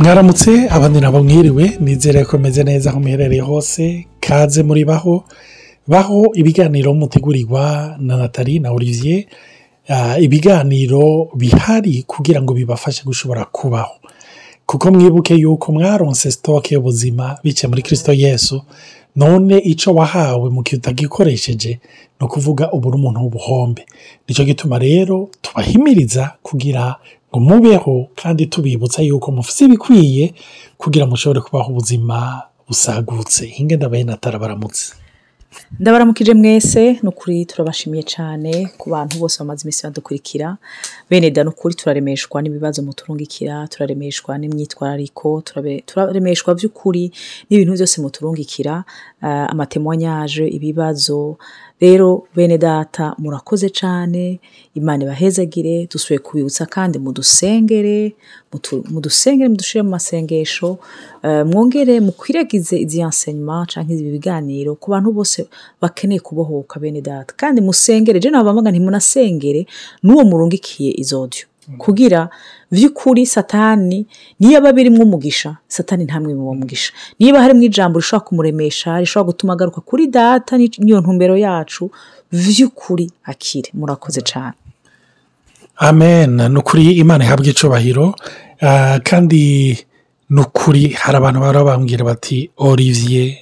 mwaramutse abandi nabo mwiriwe nizere ko meze neza aho muherereye hose kaze muri baho baho ibiganiro mutegurirwa na natali na olivier. Ibiganiro bihari kugira ngo bibafashe gushobora kubaho. Kuko mwibuke yuko mwaronse sitoke y'ubuzima biciye muri kirisito yesu none icyo wahawe mu gihe utagikoresheje ni ukuvuga ubu uri umuntu w'ubuhombe. Nicyo gituma rero tubahimiriza kugira ngo mubeho kandi tubibutsa yuko mufite ibikwiye kugira ngo mushobore kubaho ubuzima busagutse. Hinge ndabaye natara baramutse. Ndabaramukije mwese ni ukuri turabashimiye cyane ku bantu bose bamaze iminsi badukurikira. Bene da ni ukuri turaremeshwa n'ibibazo muturungikira turaremeshwa n'imyitwarariko turaremeshwa by'ukuri n'ibintu byose muturungikira. Amatemwanyaje ibibazo rero bene data murakoze cyane imana ibahezagire dusuye kubibutsa kandi mudusengere mudusengere mudushyire mu masengesho. Mwongere mukwiragize izi enseignement cyangwa ibi biganiro ku bantu bose bakeneye kubohoka bene data. Kandi musengere je nabamaga ntimunasengere n'uwo murungikiye izo audio. Kugira by'ukuri satani niyo aba birimo umugisha satani ntamwe mu mugisha. Niba harimo ijambo rishobora kumuremesha rishobora gutuma agaruka kuri data n'iyo ntumbero yacu by'ukuri akire. Murakoze cyane amen. Ni ukuri imana ihabwa icubahiro. Kandi ni ukuri hari abantu baba bambwira bati olivier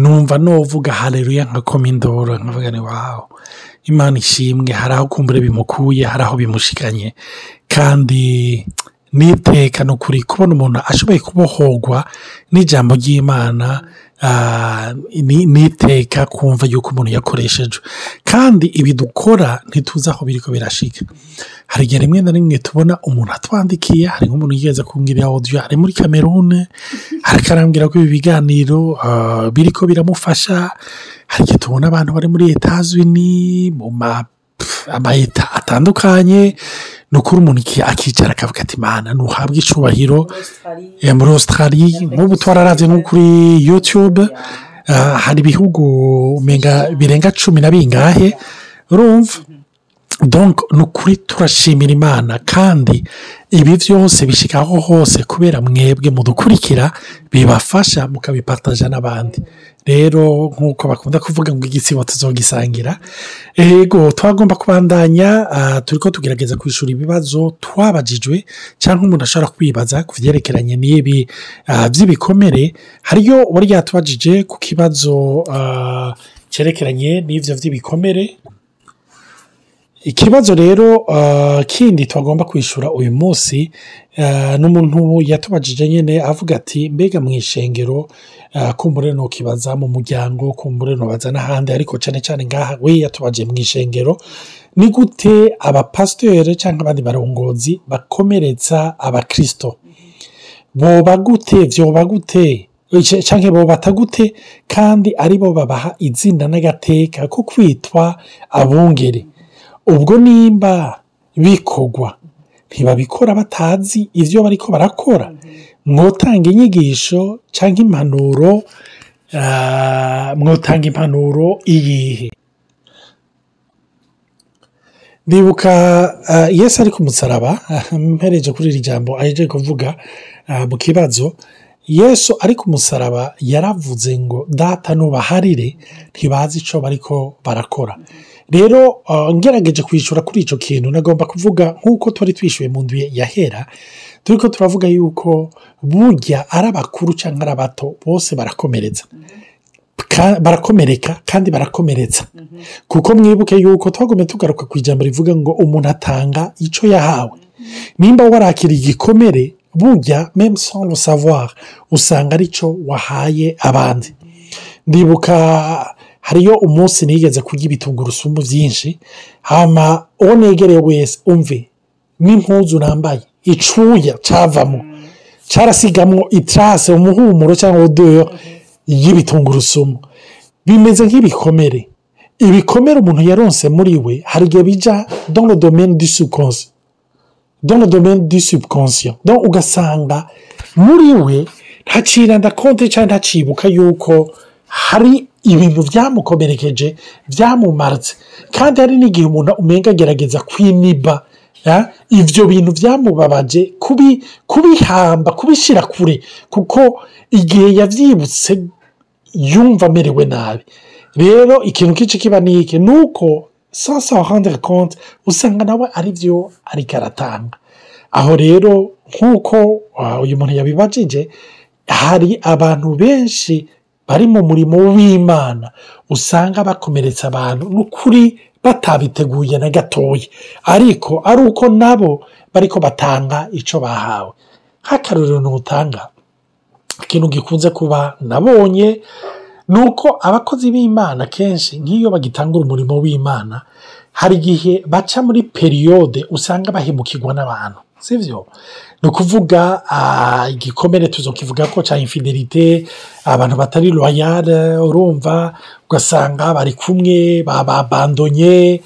numva nuvuga hareruya nka komindoro nkavuga ni wawu imana ishimwe hari aho kumbure bimukuye hari aho bimushikanye. Kandi n'iteka ni ukuri kubona umuntu ashoboye kubohorwa n'ijambo ry'imana n'iteka kumva yuko umuntu yakoreshejwe kandi ibi dukora ntituzi aho biri ko birashika. Hari igihe rimwe na rimwe tubona umuntu atwandikiye hari nk'umuntu yigeze kumbwira odiyo ari muri kamerune ariko arambwira ko ibi biganiro biri ko biramufasha. Hari igihe tubona abantu bari muri etazini mu amayeta atandukanye. Ni ukuri umuntu akicara akavuga ati mana ntuhabwe icubahiro. Muri Australia nk'ubu twararabye nko kuri yutube hari ibihugu birenga cumi na bingahe urumva? Ni ukuri turashimira imana kandi ibi byose bishyikaho hose kubera mwebwe mudukurikira bibafasha mukabipataja n'abandi rero nk'uko bakunda kuvuga ngo igisibo tuzogisangira ego twagomba kubandanya turi ko tugerageza kwishyura ibibazo twabajijwe cyangwa umuntu ashobora kwibaza ku byerekeranye n'ibi by'ibikomere hariyo uba ryatubajije ku kibazo cyerekeranye n'ibyo by'ibikomere ikibazo rero kindi twagomba kwishyura uyu munsi ni umuntu yatubajije nyine avuga ati mbega mu ishengero kumbure ntukibaza mu muryango kumbure ntubaza n'ahandi. Ariko cyane cyane ngaha we yatubaje mu ishengero ni gute abapasiteri cyangwa abandi barongozi bakomeretsa abakirisito boba gute byoba gute? Cyangwa bobata gute? Kandi ari bo babaha izina n'agateka ko kwitwa abungere ubwo nimba bikogwa ntibabikora batazi ibyo bari ko barakora. Mwotanga inyigisho cyangwa impanuro mwotanga impanuro iyihe? Ndibuka yesi ari ku musaraba mpereje kuri iri jambo aheje kuvuga mu kibazo. Yesu ari ku musaraba yaravuze ngo data nubaharire ntibazi icyo bariko barakora. Rero ngerageje kwishyura kuri icyo kintu. Nagomba kuvuga nk'uko twari twishyuye mu nzu yahera turi ko turavuga yuko burya ari abakuru cyangwa ari abato bose barakomeretsa barakomereka kandi barakomeretsa kuko mwibuke yuko twagomba tugaruka ku ijambo rivuga ngo umuntu atanga icyo yahawe. Nimba warakira igikomere burya meme sans savoir usanga ari cyo wahaye abandi. Ndibuka hariyo umunsi nigeze kurya ibitungurusumu byinshi hama uwo negereye wese umve n'impuzu nambaye icuya cyavamo cyarasigamwo itarase umuhumuro cyangwa odeur y'ibitungurusumu bimeze nk'ibikomere. Ibikomere umuntu yaronse muri we hari igihe bija dans le domaine du subconscient. Dans le domaine du subconscient. Donc ugasanga muri we ntacira ndakonte cyangwa ntacibuka yuko hari ibintu byamukomerekeje byamumaritse kandi hari n'igihe umuntu umenga agerageza kwiniba ya, ivyo bintu byamubabaje kubi kubihamba kubishyira kure. Kuko igihe yavyibutse yumva amerewe nabi. Rero ikintu kici kiba ni iki? Ni uko s'en rendre compte usanga nawe ari byo ariko aratanga. Aho rero nk'uko ah, uyu muntu yabibajije hari abantu benshi bari mu murimo w'imana. Usanga bakomeretsa abantu n'ukuri batabiteguye na gatoya ariko ari uko nabo bariko batanga icyo bahawe. Nk'akarorero ntutanga ikintu gikunze kuba nabonye ni uko abakozi b'imana kenshi nk'iyo bagitangura umurimo w'imana hari igihe baca muri periyode usanga bahemukirwa n'abantu sibyo ni ukuvuga ah, igikomere tuzokivuga ko cya infidelite abantu batari loyale urumva ugasanga bari kumwe babandonye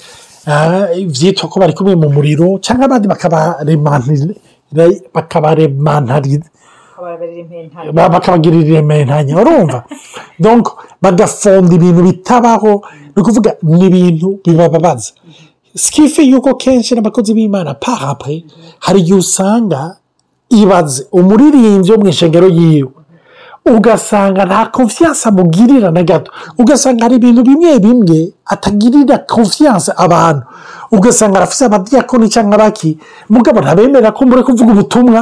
byitwa ko bari kumwe mu muriro cyangwa abandi bakabaremantarira bakabaremantarira ba- bakabagirira irementanya urumva? Donc bagafonda ibintu bitabaho ni ukuvuga ni ibintu bibababaza sikife yuko kenshi n'abakozi b'imana parapure hari igihe usanga ibaze umuririmbyi wo mu ishengero yiwe. Ugasanga nta konfiyanse amugirira na gato. Ugasanga hari ibintu bimwe bimwe atagirira konfiyanse abantu. Ugasanga arafite abadiyakoni cyangwa abaki. Mugabo ntabemera ko muri kuvuga ubutumwa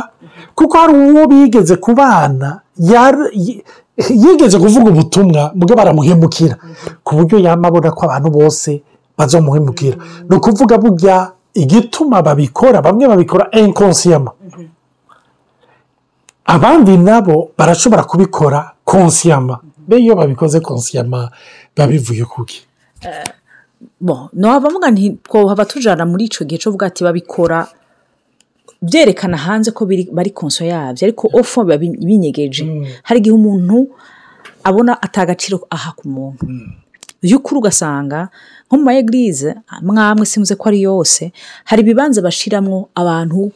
kuko hari uwo bigeze kubana yar- yi- yigeze kuvuga ubutumwa mugabo aramuhemukira. Ku buryo yama abona ko abantu bose bazamuhemukira ni ukuvuga burya igituma babikora bamwe babikora inkonsiyama abandi nabo barashobora kubikora konsiyama. Be iyo babikoze konsiyama biba bivuye kuki bon ntiwavuga nti twohava tujana muri icyo gihe cyo kuvuga ati babikora? Byerekana hanze ko bari konso yabyo ariko ofo biba bi- binyegeje. Hari igihe umuntu abona atagaciro aha ku muntu. By'ukuri ugasanga nko mu ma egirize mwamwe sinzi ko ari yose hari ibibanza bashyiramo abantu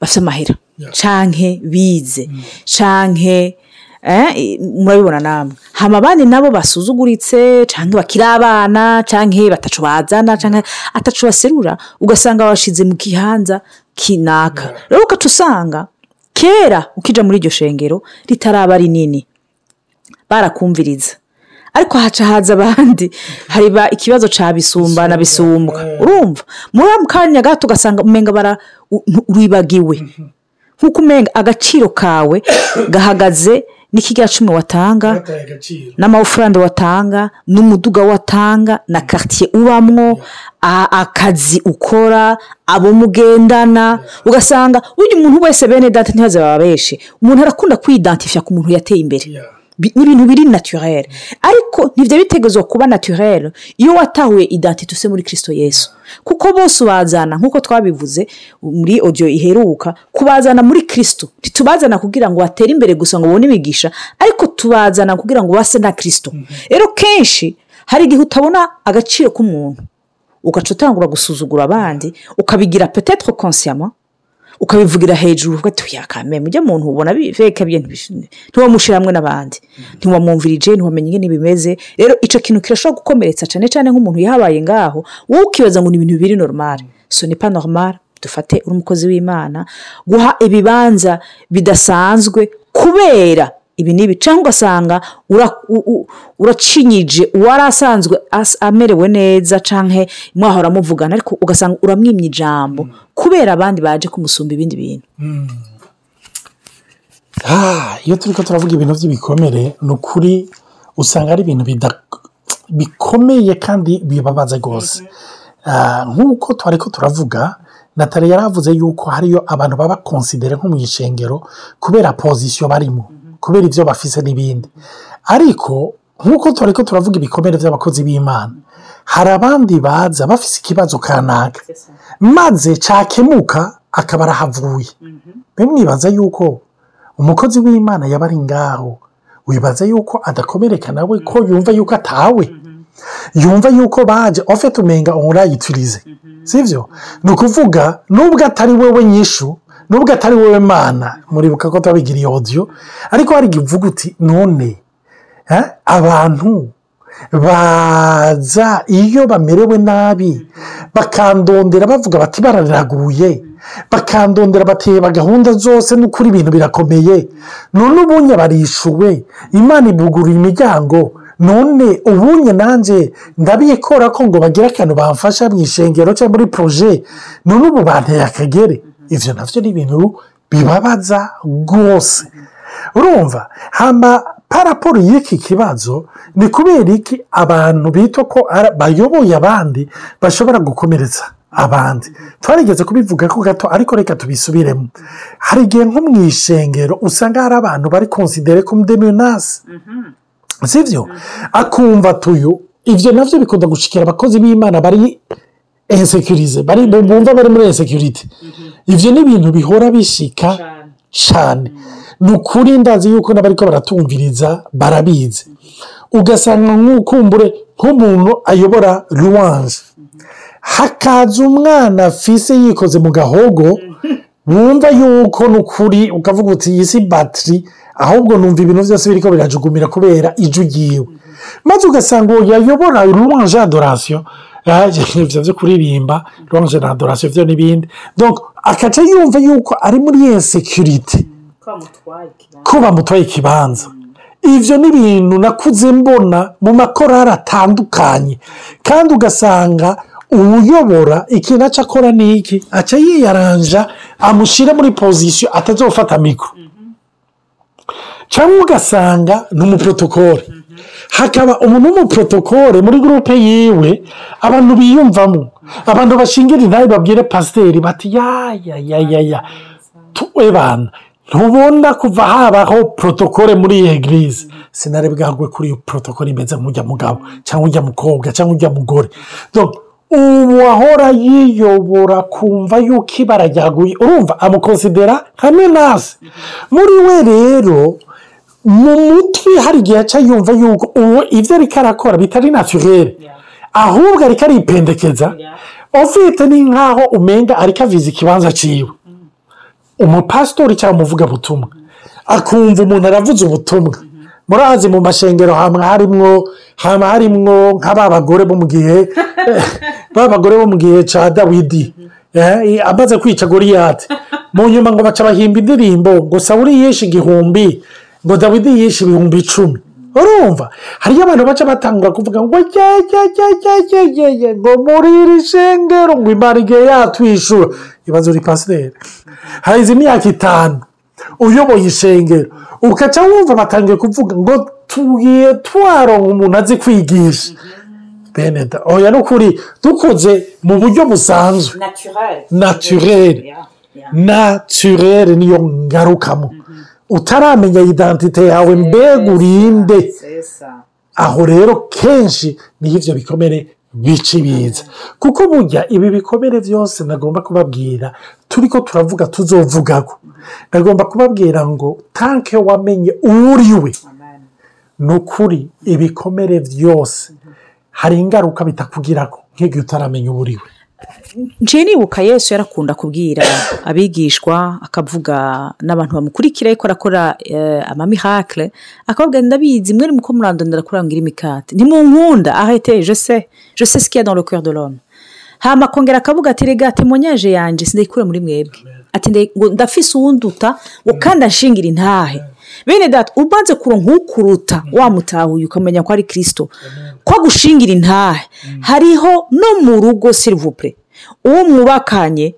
bafite amahera. Canke bize. Canke eh, murabibona namwe. Hama abandi nabo basuzuguritse canke bakiri abana canke batacu bazana canke atacu baserura ugasanga babashize mu kihanza kinaka. Rero ugaca usanga kera ukija muri iryo shengero ritaraba rinini. Barakumviriza. Ariko haca haza abandi hariba ikibazo ca bisumba na bisumbwa urumva? Muri kanya gato ugasanga umenga bara uribagiwe nk'uko umenga agaciro kawe gahagaze n'ikigera cumi watanga n'amawufurande watanga n'umuduga watanga na karitsiye ubamwo akazi ukora abo mugendana. Ugasanga burya umuntu wese bene data ntibaze baba benshi umuntu arakunda kwidantifiya ku muntu yateye imbere. Ni ibintu biri naturere ariko ntibyo bitegezwa kuba naturere iyo watahuye identite use muri kirisito yesu. Kuko bose ubazana nk'uko twabivuze muri odiyo iheruka kubazana muri kirisito ntitubazana kugira ngo batere imbere gusa ngo babone imigisha ariko tubazana kugira ngo base na kirisito rero kenshi hari igihe utabona agaciro k'umuntu ugaca utangura gusuzugura abandi ukabigira petetre konsiyama ukabivugira hejuru uvuga ati yakamenya ujya muntu ubona biveka bye ntiwamushyira hamwe n'abandi. Ntiwamwumvirije ntiwamenye ingene bimeze. Rero icyo kintu kirashobora gukomeretsa cyane cyane nk'umuntu yahabaye ngaho wowe ukibaza ngo ni ibintu biri normal. So ni pa normal dufate uri umukozi w'imana. Guha ibibanza bidasanzwe kubera ibi n'ibi cyangwa ugasanga uracinyije uwari asanzwe as- amerewe neza cyangwa mwahora muvugana ariko ugasanga uramwimye ijambo kubera abandi baje kumusumba ibindi bintu. Ah, iyo turi ko turavuga ibintu by'ibikomere ni ukuri usanga ari ibintu bikomeye kandi bibabaza rwose. Ah, nk'uko twari ko turavuga natali yari avuze yuko hariyo abantu baba konsidere nko mu ishengero kubera pozisiyo barimo. Kubera ibyo bafise n'ibindi. Ariko nk'uko twari ko turavuga ibikomere by'abakozi b'imana hari abandi baza bafise ikibazo kanaka. Maze cyakemuka akaba arahavuye. Mbe mwibaza yuko umukozi w'imana yaba ari ngaho? Wibaza yuko adakomereka nawe ko yumva yuko atawe? Yumva yuko baje ofite umenga urayiturize sibyo ni ukuvuga nubwo atari wowe nyishu nubwo atari wowe mana muribuka ko tubabigiriye odiyo ariko hari igihe uvuga uti none eh, abantu baza iyo bamerewe nabi bakandondera bavuga bati bararaguye. Bakandondera bateba gahunda zose n'ukuri ibintu birakomeye. None ubunye barishuwe imana ibugurura imiryango. None ubunye nanjye ndabikora ko ngo bagire akantu bamfasha mu ishengero cyangwa muri poroje none ubu banteye akagere. Ibyo na byo ni ibintu bibabaza rwose. Urumva hamba paraporo y'iki kibazo ni kubera iki abantu bita ko bayoboye abandi bashobora gukomeretsa abandi? Twarigeze kubivuga ko gato ariko reka tubisubiremo. Hari igihe nko mu ishengero usanga hari abantu bari konsidere ko mudemenasi sibyo akumva tuyu ibyo na byo bikunda gushikira abakozi b'imana bari ensekirize bumva bari muri ensekirite ibyo ni ibintu bihora bishika cyane ni ukuri ndazi yuko n'abariko baratumviriza barabizi. Ugasanga nk'ukumbure nk'umuntu ayobora ruwanje hakaza umwana afise yikoze mu gahogo wumva yuko ni ukuri ukavuga uti iyi si batiri ahubwo numva ibintu byose biriko birajugumira kubera ijwi ryiwe. Maze ugasanga uwo yayobora ruwanje adorasiyo ibyo byo kuririmba ruwanje na adorasiyo byo n'ibindi akaca yumva yuko ari muri insekirite ko bamutwaye ikibanza. Ibyo ni ibintu nakuze mbona mu makorari atandukanye. Kandi ugasanga uwuyobora ikintu aca akora ni iki? Aca yiyaranja amushyira muri pozisiyo atazofata mikoro cyangwa ugasanga ni umuprotokole hakaba umuntu w'umuprotokole muri gurupe yiwe abantu biyumvamo. Abantu bashingira intabe babwire pasiteri bati ya ya ya ya ya tuwe bana ntubona kuva habaho protokole muri iyi egirize sinari bwagwe kuri iyo protokole imeze nk'ujya mugabo cyangwa ujya mukobwa cyangwa ujya mugore. Ubu ahora yiyobora kumva yuko ibara ryaguye urumva amukonsidera nka menase muri we rero mu mutwe hari igihe aca yumva yuko ubu ibyo ariko arakora bitari naturere ahubwo ariko aripendekeza. Ufite ni nk'aho umenga ariko aviza ikibanza cyiwe umupasitori cyangwa umuvugabutumwa akumva umuntu aravuze ubutumwa. Murazi mu mashengero haba harimwo haba harimwo nka ba bagore bo mu gihe ba bagore bo mu gihe cya dawidi. Eh, amaze kwica goriyati mu nyuma ngo baca bahimba indirimbo ngo sawuri yishe igihumbi ngo dawidi yishe ibihumbi icumi. Urumva? Hariyo abantu baca batangura kuvuga ngo jyajyajyajyajyajya ngo muri iri shengero ngo imana igihe yatwishyura ibazo uri pasiteri. Hahize imyaka itanu uyoboye ishengero ugaca wumva batangiye kuvuga ngo tugiye twaronka umuntu azi kwigisha. Bene da oya ni ukuri dukoze mu buryo busanzwe. Naturere naturere niyo ngarukamo. Utaramenya idantite yawe mbega urinde. aho rero kenshi niyo ibyo bikomere bica ibiza. Kuko burya ibi bikomere byose nagomba kubabwira turi ko turavuga tuzovugaho. Nagomba kubabwira ngo tanke wamenye uriwe ni ukuri ibikomere byose hari ingaruka bitakugiraho nk'igihe utaramenya uwo uriwe nciye nibuka yesu yarakunda kubwira abigishwa akavuga n'abantu bamukurikira ariko arakora amamihakire akababwira ndabizi mwe muko murandondera kurangira imikati ntimunkunda. Ahete jose jose sikiya dans le cœur de l'homme. Hama akongera akavuga ati rega temonyaje yanjye sindayikura muri mwebwe. Ati ngo ndafise uwunduta ngo kandi anshingira intahe. Bene data ubanze kuronka ukuruta wamutahuye ukamenya ko ari kirisito ko agushingira intahe. Hariho no mu rugo silivupure uwo mwubakanye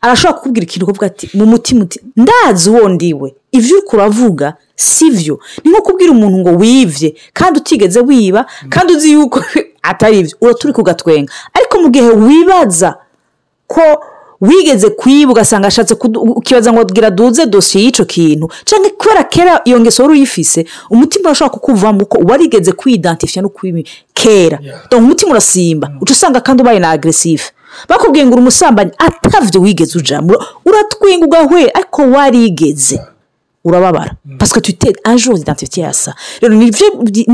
arashobora kukubwira ikintu kuvuga ati mu mutima uti ndazi uwo ndiwe. Ibyo uri kuravuga si byo ni nko kubwira umuntu ngo wibye kandi utigeze wiba kandi uzi yuko atari ibyo uraturi kugatwenga ariko mu gihe wibaza ko wigeze kwiba ugasanga ashatse ukibaza ngo duze dosiye y'icyo kintu? Cyangwa kubera kera iyo ngeso wari uyifise umutima urashobora kukuvamo ko warigeze kwidantifiya no kwiba kera umutima urasimba. Uca usanga kandi ubaye na agresive bakubwiye ngo uri umusambanyi atavyo wigeze ujamo uratwinga ugahwera ariko warigeze urababara. Pasike tuyite anjoro identite yasa rero ni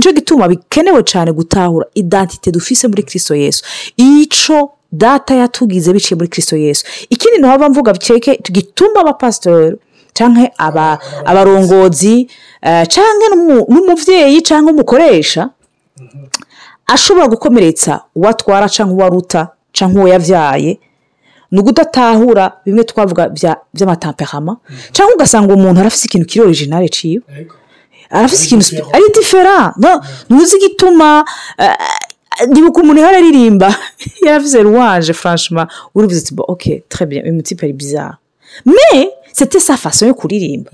cyo gituma bikenewe cyane gutahura identite dufise muri kirisito yesu. Icyo data yatugize biciye muri kirisito yesu. Ikindi ntabwo mvuga bikeke gituma abapasitori cyangwa abarongozi cyangwa n'umubyeyi cyangwa umukoresha ashobora gukomeretsa uwo atwara cyangwa uwo aruta cyangwa uwo yabyaye ni ugudatahura bimwe twavuga by'amatamperama cyangwa ugasanga umuntu arafite ikintu kiri orijinale ciwe. Arafite ikintu ari difera ntuzi igituma ndibuka umuntu ihora aririmba yaravuze ruwanje franchima uribuze uti oke trebye uyu mutipe ari bizarre. Me sete sa faso yo kuririmba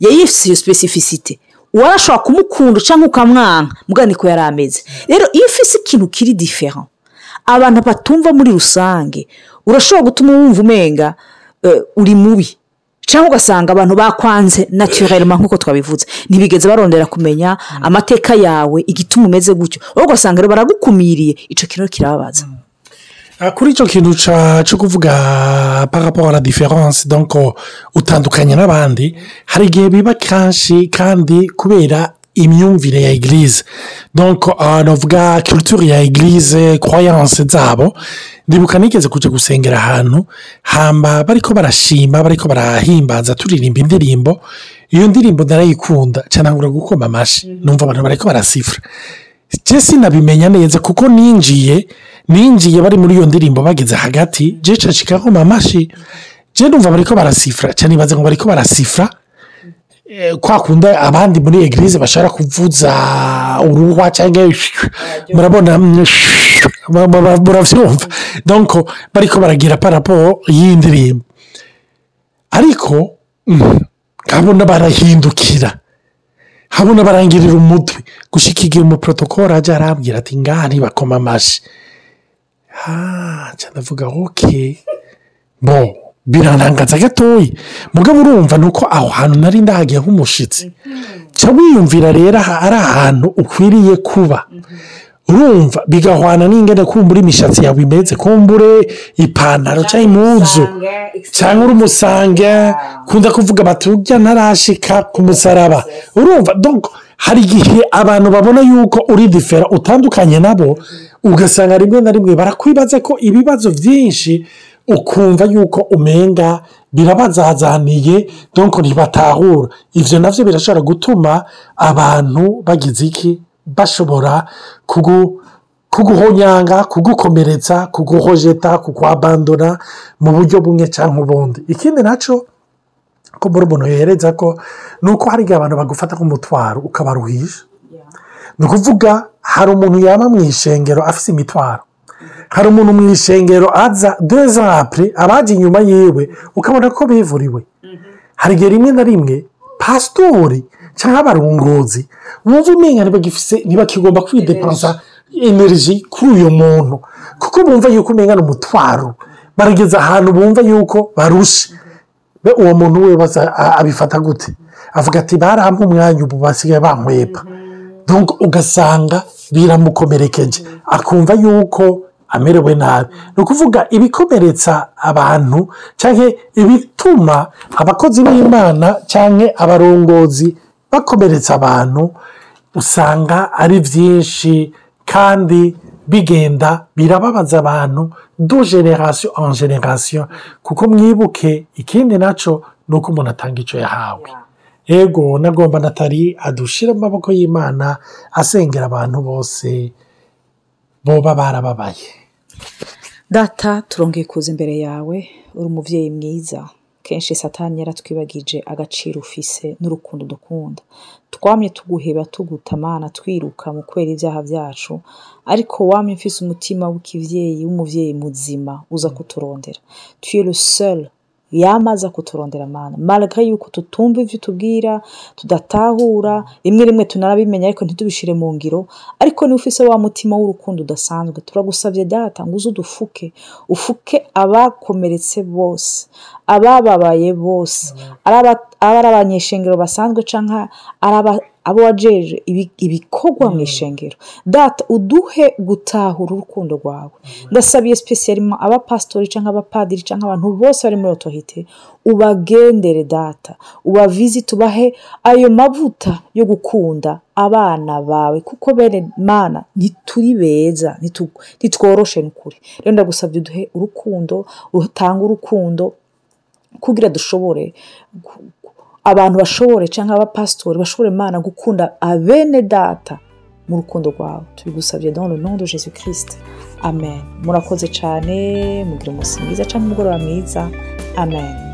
yayifite iyo specificite warashobora kumukunda cyangwa ukamwanka mugana niko yari ameze rero iyo ufite ikintu kiri difera abantu batumva muri rusange. Urashobora gutuma wumva umenga uri mubi. Cyangwa ugasanga abantu bakwanze naturelema nk'uko twabivuze. Ntibigeze barondera kumenya amateka yawe igituma umeze gutyo. Wowe ugasanga baragukumiriye icyo kintu kirababaza. Kuri icyo kintu cyo kuvuga paraporo na diferanse donko utandukanye n'abandi hari igihe biba kenshi kandi kubera imyumvire ya egirize donko navuga kirituri ya egirize kwayanse zabo. Ndibuka nigeze kujya gusengera ahantu hamba bariko barashima bariko barahimbaza turirimba indirimbo. Iyo ndirimbo narayikunda cyane gukoma amashyi numva abantu bariko barasifura. Jesi nabimenya neza kuko ninjiye ninjiye bari muri iyo ndirimbo bageze hagati jeca kikakoma amashyi. Je numva bariko barasifura cyane ibaze ngo bariko barasifura kwa kunda abandi muri egirize bashobora kuvuza uruhwa cyangwa murabona murabyumva donko bariko baragira paraporo y'indirimbo. Ariko nkabona barahindukira. Habona barangirira umutwe. Gushyika igihe umuporotokoro ajya arambwira ati ngaha ntibakoma amashyi? Ndavuga oke bo birantangaza gatoya mugabo urumva ni uko aho hantu nari ndahagiye nk'umushyitsi jya wiyumvira rero ari ahantu ukwiriye kuba. Urumva bigahwana n'ingana kumbura imishatsi yawe imeze. Kumbure ipantaro cyangwa impuzu cyangwa uri umusange kunda kuvuga bati ujya ntarashika ku musaraba. Urumva hari igihe abantu babona yuko uri difera utandukanye nabo ugasanga rimwe na rimwe barakwibaza ko ibibazo byinshi ukumva yuko umenga birabazazaniye donko ntibatahura ibyo na byo birashobora gutuma abantu bagize iki? Bashobora kuguhonyanga kugukomeretsa kuguhojeta kukwabandona mu buryo bumwe cyangwa ubundi. Ikindi na cyo ko muri umuntu yohereza ko ni uko hari igihe abantu bagufata nk'umutwaro ukabaruhisha. Ni ukuvuga hari umuntu yaba mu ishengero afite imitwaro. Hari umuntu mu ishengero aza deza apure abajya inyuma yiwe ukabona ko bivuriwe. Hari igihe rimwe na rimwe pasitori cyangwa abarunguzi wumva umenya ntibakigomba kwidepansa energy kuri uyu muntu. Kuko bumva yuko umenya umutwaro barageza ahantu bumva yuko barushe. Uwo muntu we abifata gute? Avuga ati barampa umwanya ubu basigaye banyweba ugasanga biramukomerekeje. Akumva yuko amerewe nabi. Ni ukuvuga ibikomeretsa abantu cyangwa ibituma abakozi b'imana cyangwa abarongozi bakomeretsa abantu usanga ari byinshi kandi bigenda birababaza abantu do generasiyo en generasiyo kuko mwibuke ikindi na cyo ni uko umuntu atanga icyo yahawe. Yego nagomba natali adushira amaboko y'imana asengera abantu bose. Boba barababaye. Data turongeye kuza imbere yawe uri umubyeyi mwiza. Kenshi satani yaratwibagije agaciro ufise n'urukundo dukunda. Twamye tuguheba tugutamana twiruka mu kwera ibyaha byacu ariko wamye mfise umutima w'ikibyeyi w'umubyeyi muzima uza kuturondera. Tuye le seul yamaze kuturondera amana maraga yuko tutumva ibyo utubwira tudatahura rimwe rimwe tunarabimenya ariko ntitubishire mu ngiro. Ariko niba ufise wa mutima w'urukundo udasanzwe turagusabye data ngo uze udufuke ufuke abakomeretse bose abababaye bose. Ari abanyeshengero basanzwe cyangwa abo wajeje ibi- ibikorwa mu ishengero. Data uduhe gutahura urukundo rwawe. Ndasabiye sipesiyalima abapasitori cyangwa abapadiri cyangwa abantu bose bari muri otorite ubagendere data. Ubavizite ubahe ayo mavuta yo gukunda abana bawe. Kuko bene mana ntituri beza ntitworoshe ni ukuri rero ndagusabye uduhe urukundo utange urukundo kugira dushobore abantu bashobore cyangwa abapasitori bashobore mana gukunda abene data mu rukundo rwawe. Tubigusabye nom de Jésus Christ amen. Murakoze cyane mugire umunsi mwiza cyangwa umugoroba mwiza. Amen.